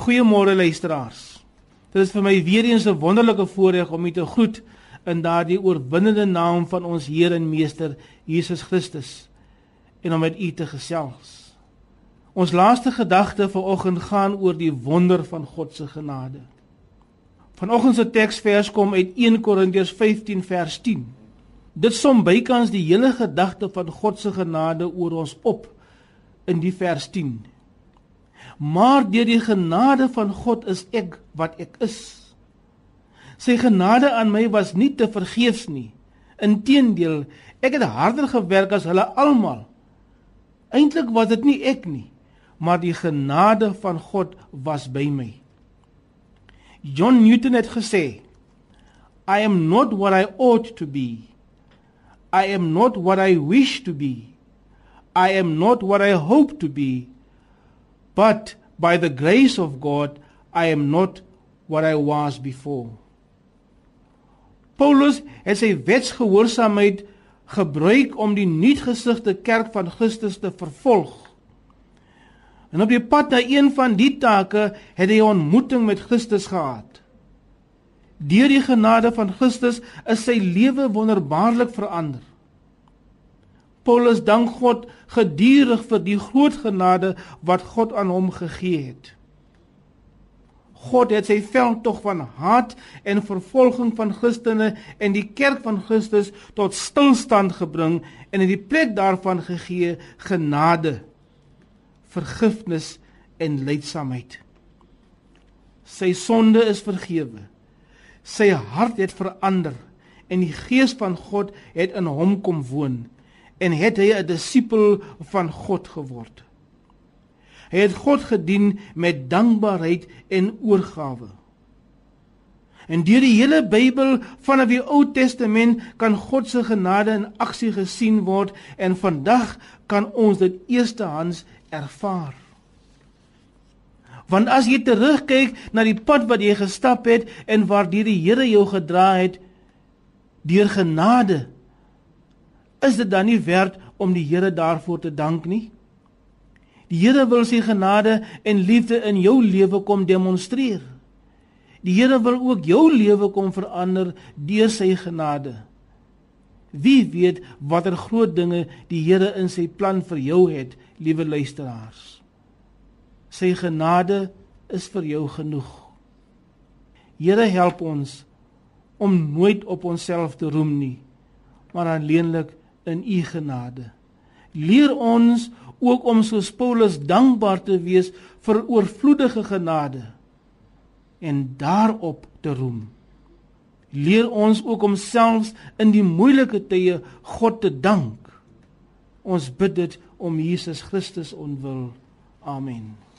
Goeiemôre luisteraars. Dit is vir my weer eens 'n wonderlike voorreg om u te groet in daardie oorwinnende naam van ons Here en Meester Jesus Christus en om met u te gesels. Ons laaste gedagte vanoggend gaan oor die wonder van God se genade. Vanoggend se teksvers kom uit 1 Korintiërs 15 vers 10. Dit som bykans die hele gedagte van God se genade oor ons op in die vers 10. Maar deur die genade van God is ek wat ek is. Sy genade aan my was nie te vergeefs nie. Inteendeel, ek het harder gewerk as hulle almal. Eintlik was dit nie ek nie, maar die genade van God was by my. John Newton het gesê, I am not what I ought to be. I am not what I wish to be. I am not what I hope to be. But by the grace of God, I am not what I was before. Paulus het sy wetsgehoorsaamheid gebruik om die nuutgesigte kerk van Christus te vervolg. En op die pad na een van die take het hy 'n ontmoeting met Christus gehad. Deur die genade van Christus is sy lewe wonderbaarlik verander. Paulus dank God gedurig vir die groot genade wat God aan hom gegee het. God het sy veldtog van haat en vervolging van Christene en die kerk van Christus tot stilstand gebring en in die plek daarvan gegee genade, vergifnis en leidsaamheid. Sy sonde is vergewe. Sy hart het verander en die gees van God het in hom kom woon en het hy 'n disipel van God geword. Hy het God gedien met dankbaarheid en oorgawe. En deur die hele Bybel vanaf die Ou Testament kan God se genade in aksie gesien word en vandag kan ons dit eerstehands ervaar. Want as jy terugkyk na die pad wat jy gestap het en waar die Here jou gedra het deur genade is dit dan nie werd om die Here daarvoor te dank nie? Die Here wil sy genade en liefde in jou lewe kom demonstreer. Die Here wil ook jou lewe kom verander deur sy genade. Wie weet watter groot dinge die Here in sy plan vir jou het, liewe luisteraars. Sy genade is vir jou genoeg. Here help ons om nooit op onsself te roem nie, maar alleenlik in u genade. Leer ons ook om soos Paulus dankbaar te wees vir oorvloedige genade en daarop te roem. Leer ons ook om selfs in die moeilike tye God te dank. Ons bid dit om Jesus Christus onwil. Amen.